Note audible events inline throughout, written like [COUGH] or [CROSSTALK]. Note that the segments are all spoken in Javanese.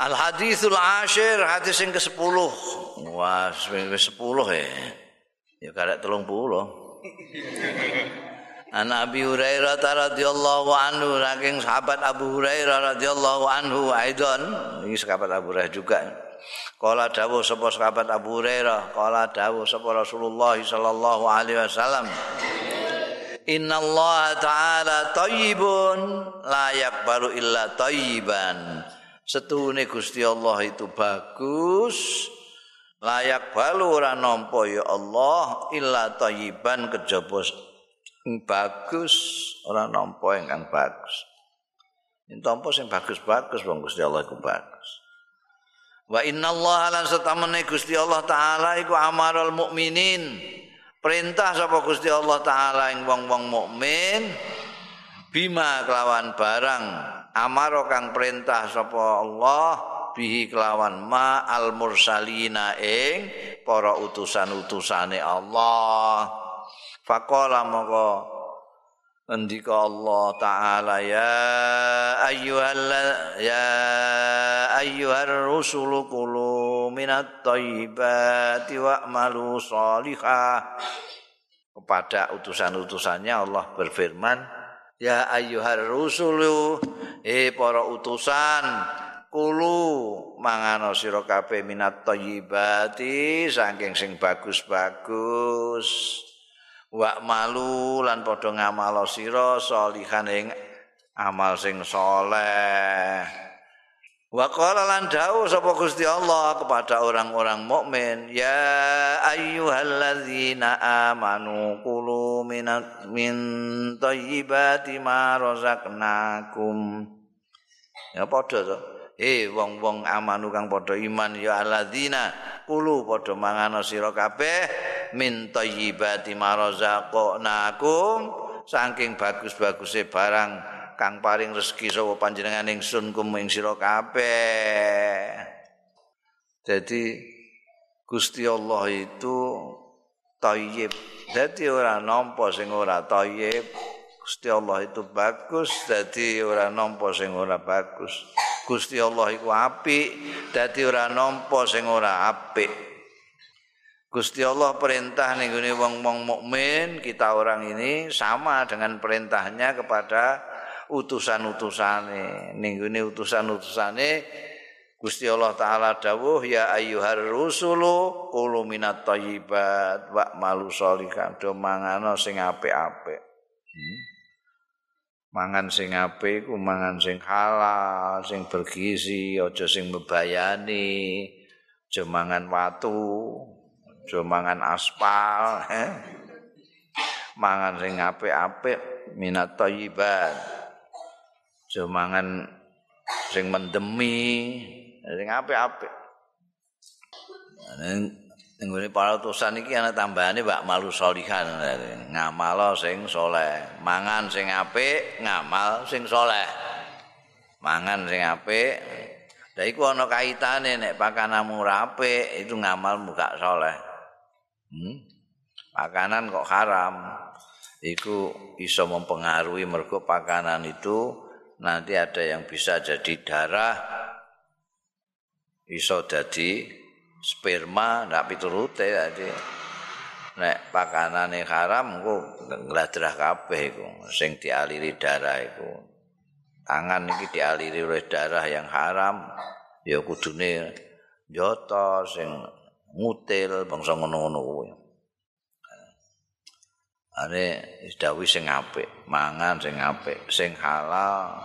Al hadisul ashir hadis yang ke-10. Wah, wis 10 ya. Ya karek 30. An Abi Hurairah radhiyallahu anhu saking sahabat Abu Hurairah radhiyallahu anhu aidon ini sahabat Abu Hurairah juga. Kala dawuh sapa sahabat Abu Hurairah, kala dawuh sapa Rasulullah sallallahu alaihi wasallam. Inna Allah Ta'ala tayyibun la yakbalu illa tayyiban. Setuhune Gusti Allah itu bagus. Layak balu ora nampa ya Allah illa tayyiban kejaba bagus ora nampa ingkang bagus. Yen tampa sing bagus-bagus wong Gusti Allah iku bagus. Wa inna Allah lan setamene Gusti Allah taala iku amarul mukminin. Perintah sapa Gusti Allah taala ing wong-wong mukmin bima kelawan barang amaro kang perintah sapa Allah bihi kelawan ma al mursalina ing para utusan-utusane Allah. Faqala moko Allah Ta'ala ya ayyuhal ya ayyuhar rusulu minat tayyibati wa'malu kepada utusan-utusannya Allah berfirman ya ayyuhar rusulu eh para utusan kulu mangano sira kabeh minat tayyibati saking sing bagus-bagus. Wa malu lan padha ngamalo sira salihan ing amal sing saleh wa qala lan dawuh sapa Gusti Allah kepada orang-orang mukmin ya ayyuhalladzina amanu qulu minat min thayyibati ma razaqnakum. Ya padha to. Eh wong-wong amanu kang padha iman ya alladzina qulu padha mangano sira kabeh min thayyibati marazaqnakum saking bagus-baguse barang kang paring rezeki sapa panjenengan ingsun kum ing sira kabeh. Jadi Gusti Allah itu thayyib dadi ora nampa sing ora thayyib Gusti Allah itu bagus. Dadi ora nampa sing ora bagus Gusti Allah iku apik. Dadi ora nampa sing ora apik. Gusti Allah perintah gini wong-wong mukmin kita orang ini sama dengan perintahnya kepada utusan-utusane. Ning gini utusan-utusane Gusti Allah taala dawuh ya ayyuhar rusulu qulu minat thayyibat wa malu sholihan do mangano sing apik-apik. Hmm. Mangan sing apik ku mangan sing halal, sing bergizi, aja sing mbebayani, aja mangan watu, aja mangan aspal [LAUGHS] eh? mangan sing apik-apik minat thayyibat aja mangan sing mendemi sing apik-apik. Ning ngene para utusan iki ana tambahane Pak malu solihan. Ngamal sing soleh. Mangan sing apik ngamal sing soleh. Mangan sing apik. Lah iku ana kaitane nek pakanamu rapi itu ngamalmu gak soleh. hmm? pakanan kok haram. Itu bisa mempengaruhi mergo pakanan itu nanti ada yang bisa jadi darah bisa jadi sperma ndak piturute jadi nek pakanan yang haram ku ngladrah kabeh iku sing dialiri darah iku tangan iki dialiri oleh darah yang haram ya kudune njoto sing ngutil bangsa ngono-ngono kuwi. Are dawuh sing apik, mangan sing apik, sing halal,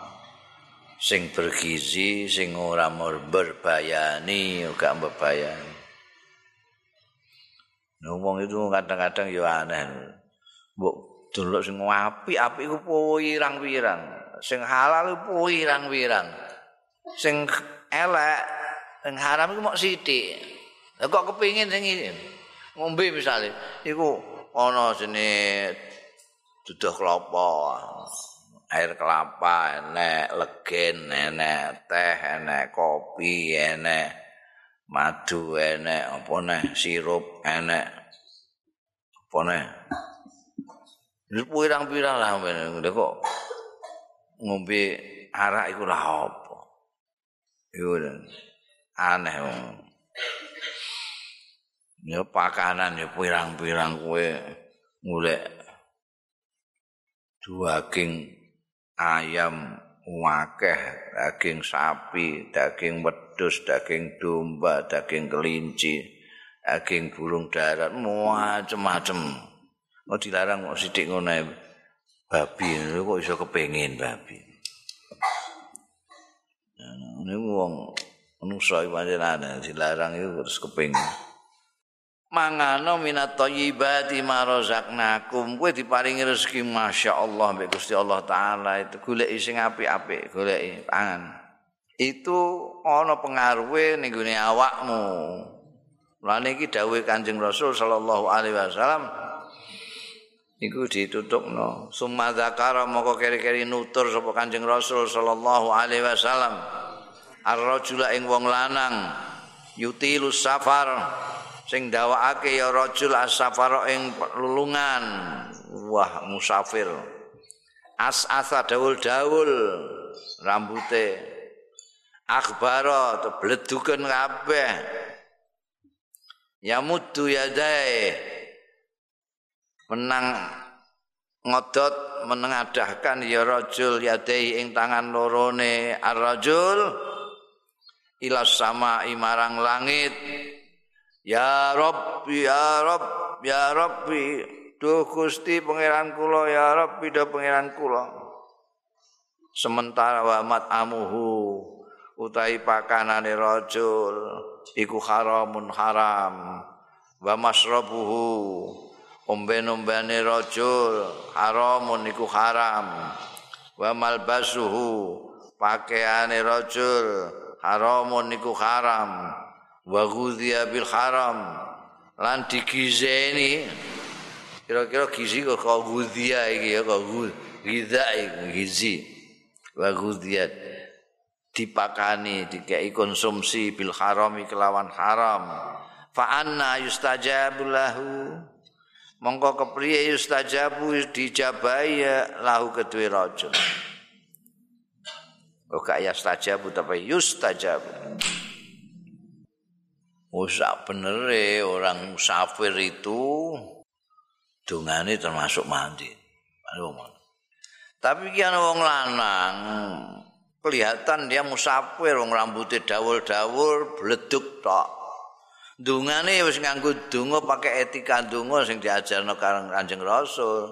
sing bergizi, sing ora berbayani, ora mbebayani. Ngomong itu kadang-kadang ya aneh. Mbok delok sing apik, apik ku pirang-pirang. Sing halal ku pirang-pirang. Sing elek, sing haram iku mok sithik. Lah kok kepingin sing? Ngombe misale, iku ana jene duduh kelapa, air kelapa, enek legen, enek teh, enek kopi, enek madu, enek apa neh sirup, enek apa neh. Pirang-pirang lah kok ngombe arak iku lah apa? Aneh wong. Ya pakanan ya pirang-pirang kowe ngulek daging ayam wakeh, daging sapi, daging wedhus, daging domba, daging kelinci, daging burung darat, macam-macam. Mau dilarang mau sidik ngono babi, kok iso kepengin babi. Ini wong manusa iki pancen dilarang itu terus kepengin. Mangano minat thayyibati ma razaqnakum. Kowe diparingi rezeki masyaallah mbek Gusti Allah taala. Itu golek sing apik-apik golek pangan. Itu ana pengaruhe ning gone awakmu. Lan iki dawuh Kanjeng Rasul sallallahu alaihi wasallam iku ditutupno summa zakara moko keri-keri nutur sapa Kanjeng Rasul sallallahu alaihi wasallam. Ar-rajula ing wong lanang yutilu safar sing dawakake ya rajul as-safara ing lulungan. Wah musafir. As-asa dawul-dawul rambute. Akhbara to bleduken kabeh. Ya muddu yadae menang ngodot menengadahkan ya rajul yadai ing tangan lorone. Ar-rajul ila sama imarang langit ya rob ya rob ya rabbi. Duh gusti pangeran kula ya rabbi do pangeran kula. Sementara wa mat amuhu utahi pakanane rajul iku haramun haram. Wa masrabuhu omben-ombene rajul haramun iku haram. Wa malbasuhu pakaiane rajul haramun iku haram wa ghudhiya bil haram. Lan digizeni kira-kira gizi kok ghudhiya iki ya kok ghidha gizi. Wa ghudhiya dipakani dikai konsumsi bil harami kelawan haram. Fa anna yustajabu lahu. Mongko kepriye yustajabu dijabai lahu kedue rajul kok gak yustajabu tapi yustajabu Usak bener orang musafir itu dungane termasuk mandi. Tapi kian wong lanang kelihatan dia musafir wong rambutnya dawul-dawul bleduk tok. Dungane wis nganggo donga pakai etika donga sing diajarno karo Kanjeng Rasul,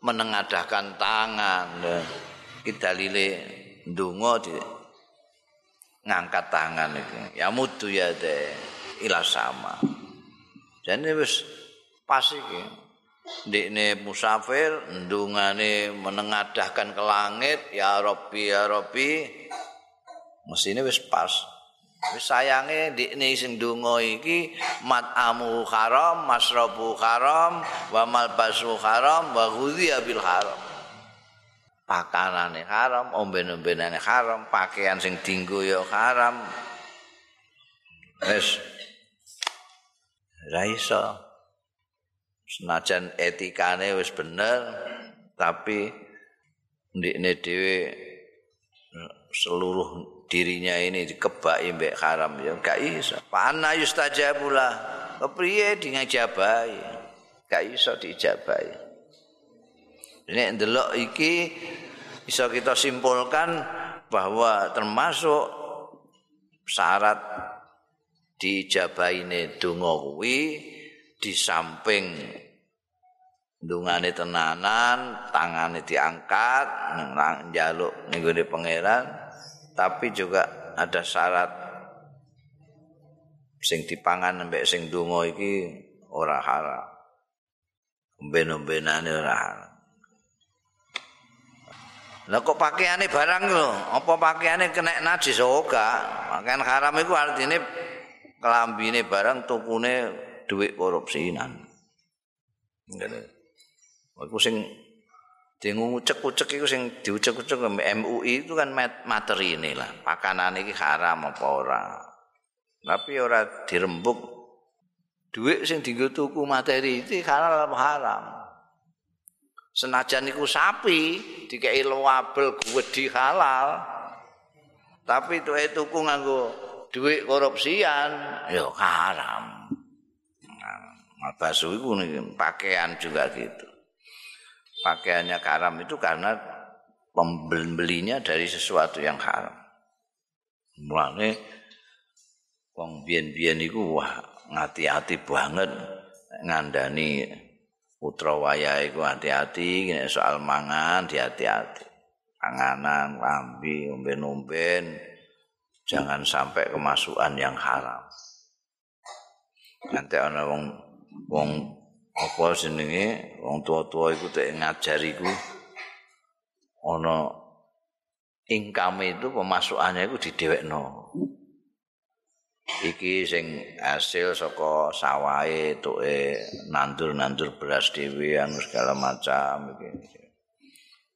menengadahkan tangan. Iki dalile donga di ngangkat tangan iki. Ya mudu ya de ila sama. Jadi wis pas iki. Ndekne musafir ndungane menengadahkan ke langit, ya Rabbi ya Rabbi. Mesine wis pas. Wis sayange ndekne sing donga iki matamu haram, masrabu haram, wa malbasu haram, wa ghudhiya bil haram. Pakanane haram, omben-ombenane haram, pakaian sing dinggo ya haram. Wis ra iso. Senajan etikane wis bener, tapi ndekne dhewe seluruh dirinya ini dikebaki mbek haram ya gak iso. Pana yustajabula. Kepriye dingajabai? Gak iso dijabai. Ini ndelok iki bisa kita simpulkan bahwa termasuk syarat dijabaine donga kuwi di samping dungane tenanan, tangane diangkat, njaluk ning pangeran, tapi juga ada syarat sing dipangan mbek sing donga iki ora haram. Ben-benane ora haram. Lah kok pakaiane barang lho, apa pakaiane kena najis ora? Pakaian haram iku artine kelambine barang tukune dhuwit korupsinan. Ngene. Iku sing diucek-ucek iku sing diucek-ucek MUI itu kan materi ini lah. Pakanan ini haram apa ora. Tapi ora dirembuk duit sing dienggo tuku materi itu halal apa haram. Senajan iku sapi dikei label di halal. tapi tuh tuku nganggo duit korupsian. Ya haram. Nah, basu itu pakaian juga gitu. Pakaiannya haram itu karena pembelinya dari sesuatu yang haram. Mulane wong biyen-biyen iku wah ngati-ati banget. Ngandani putra waya iku hati-hati soal mangan hati-hati. Panganan lambi umben-umben jangan sampai kemasukan yang haram. Nanti ana wong wong apa jenenge? Wong tua-tua iku tek ngajariku ana income itu pemasukannya itu didewekno. Iki sing hasil saka sawahe tuke nandur-nandur beras dhewe anu segala macam iki.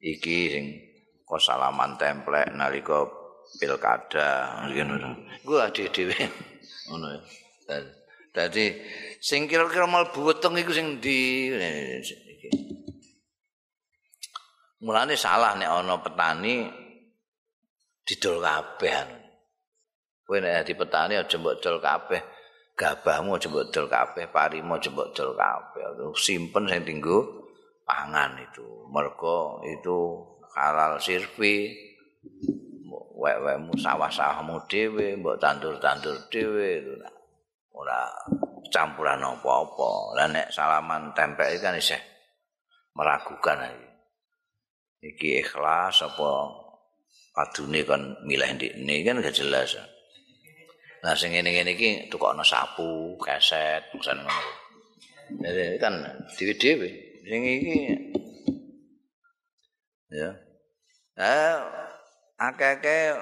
Iki sing kok salaman templek nalika pilkada ngono gua ade dhewe ngono ya dadi sing kira-kira mal buweteng iku sing di mulane salah nek ana petani didol kabeh Kowe nek di petani aja mbok dol kabeh. Gabahmu aja mbok dol kabeh, parimu aja mbok dol kabeh. Simpen sing tinggu pangan itu. Mergo itu halal sirfi. Wek-wekmu sawah-sawahmu dhewe, mbok tandur-tandur dhewe itu. Ora campuran apa-apa. Lah nek salaman tempel kan isih meragukan iki. Iki ikhlas apa padune kan milih ndekne kan gak jelas. Nah sing ngene-ngene iki tukokno sapu, keset, misalnya ngono. Jadi kan dhewe-dhewe sing iki ya. Eh akeh-akeh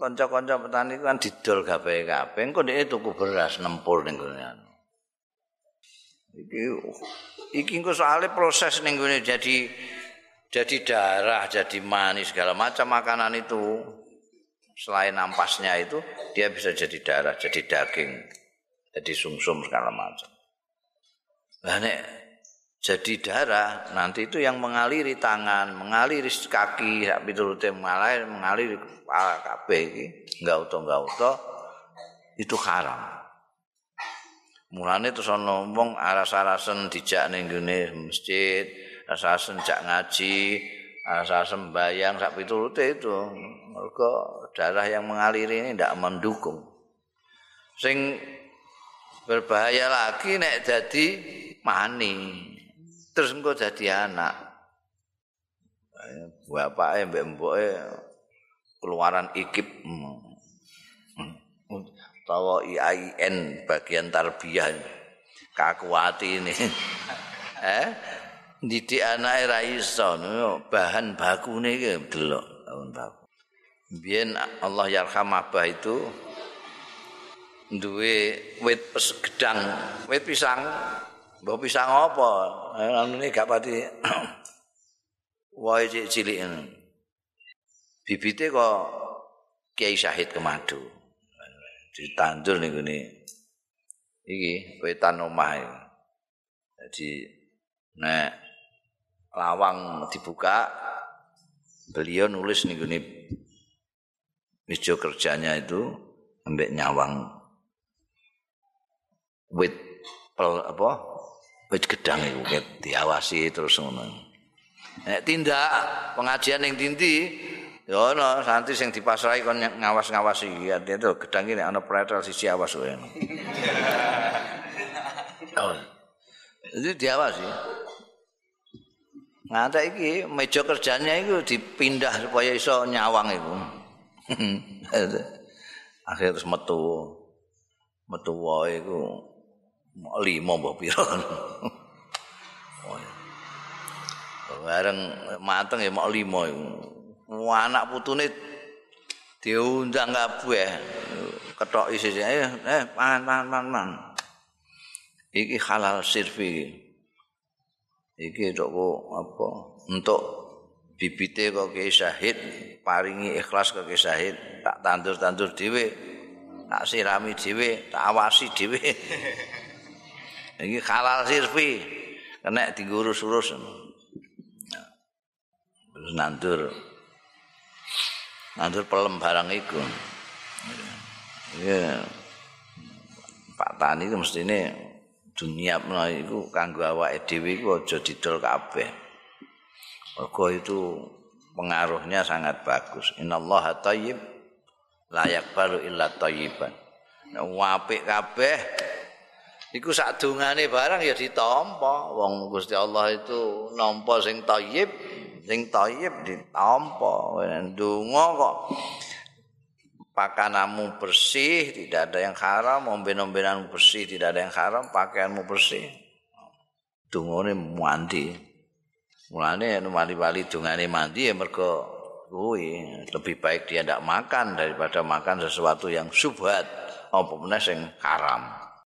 kanca-kanca petani kan didol kabeh-kabeh. Engko dhek tuku beras nempur ning anu. Iki iki engko soalnya proses ning gone jadi jadi darah, jadi manis segala macam makanan itu. selain ampasnya itu dia bisa jadi darah, jadi daging, jadi sumsum segala macam. Nah, nek jadi darah nanti itu yang mengaliri tangan, mengaliri kaki, sak piturute mengalir, mengaliri kepala enggak utuh enggak utuh itu haram. Mulane terus ana wong aras-arasen dijak ning masjid, aras-arasen jak ngaji, aras-arasen sembayang sak piturute itu. Mergo darah yang mengalir ini tidak mendukung. Sing berbahaya lagi nek jadi mani. Terus engko jadi anak. Bapake mbek mboke keluaran ikip. Tawa IAIN bagian tarbiyah kakuati ini. [LAUGHS] eh? Didik anake ra iso bahan bakune iki delok bahan baku. Biyen Allah yarham abah itu duwe wit gedang, wit pisang. Mbok pisang apa? Anune gak pati [CLEARS THROAT] wae cilik ini. Bibite kok Kiai Syahid Kemadu. Ditandur ning ngene. Iki wetan omah iki. Jadi nek lawang dibuka beliau nulis ning ngene meja kerjanya itu ambek nyawang wit pel apa wit gedang itu diawasi terus ngono. Nek tindak pengajian yang tinti ya ana santri sing dipasrahi kon ngawas-ngawasi. Ya itu gedang ini ana pretel sisi awas oh itu diawasi. Ngantek iki meja kerjanya itu dipindah supaya iso nyawang itu [LAUGHS] akhirnya terus metu metu wae iku lima mbah pira bareng mateng ya mau lima iku. Anak putune diundang kabeh ketok isi eh eh pan pan pan pan iki halal sirfi iki. Tok apa? Untuk bibite kok ke syahid paringi ikhlas kok ke syahid. Tak tandur-tandur dhewe tak sirami dhewe tak awasi dhewe [LAUGHS] iki halal sirfi kena digurus-urus. Terus nandur. Nandur pelem barang iku. Ya Pak Tani itu mesti ini dunia itu kanggo awak edw itu aja didol kabeh. Mergo itu pengaruhnya sangat bagus. Inna Allah tayyib layak baru illa tayyiban. Wapik kabeh iku sak dungane barang ya ditampa. Wong Gusti Allah itu nampa sing tayyib sing tayyib ditampa. Ndonga kok pakanamu bersih tidak ada yang haram. Omben-ombenanmu bersih tidak ada yang haram. Pakaianmu bersih. Dungane mandi. Mulane wali-wali dungane mandi ya mergo kuwi. Lebih baik dia tidak makan daripada makan sesuatu yang subhat. Apa sing haram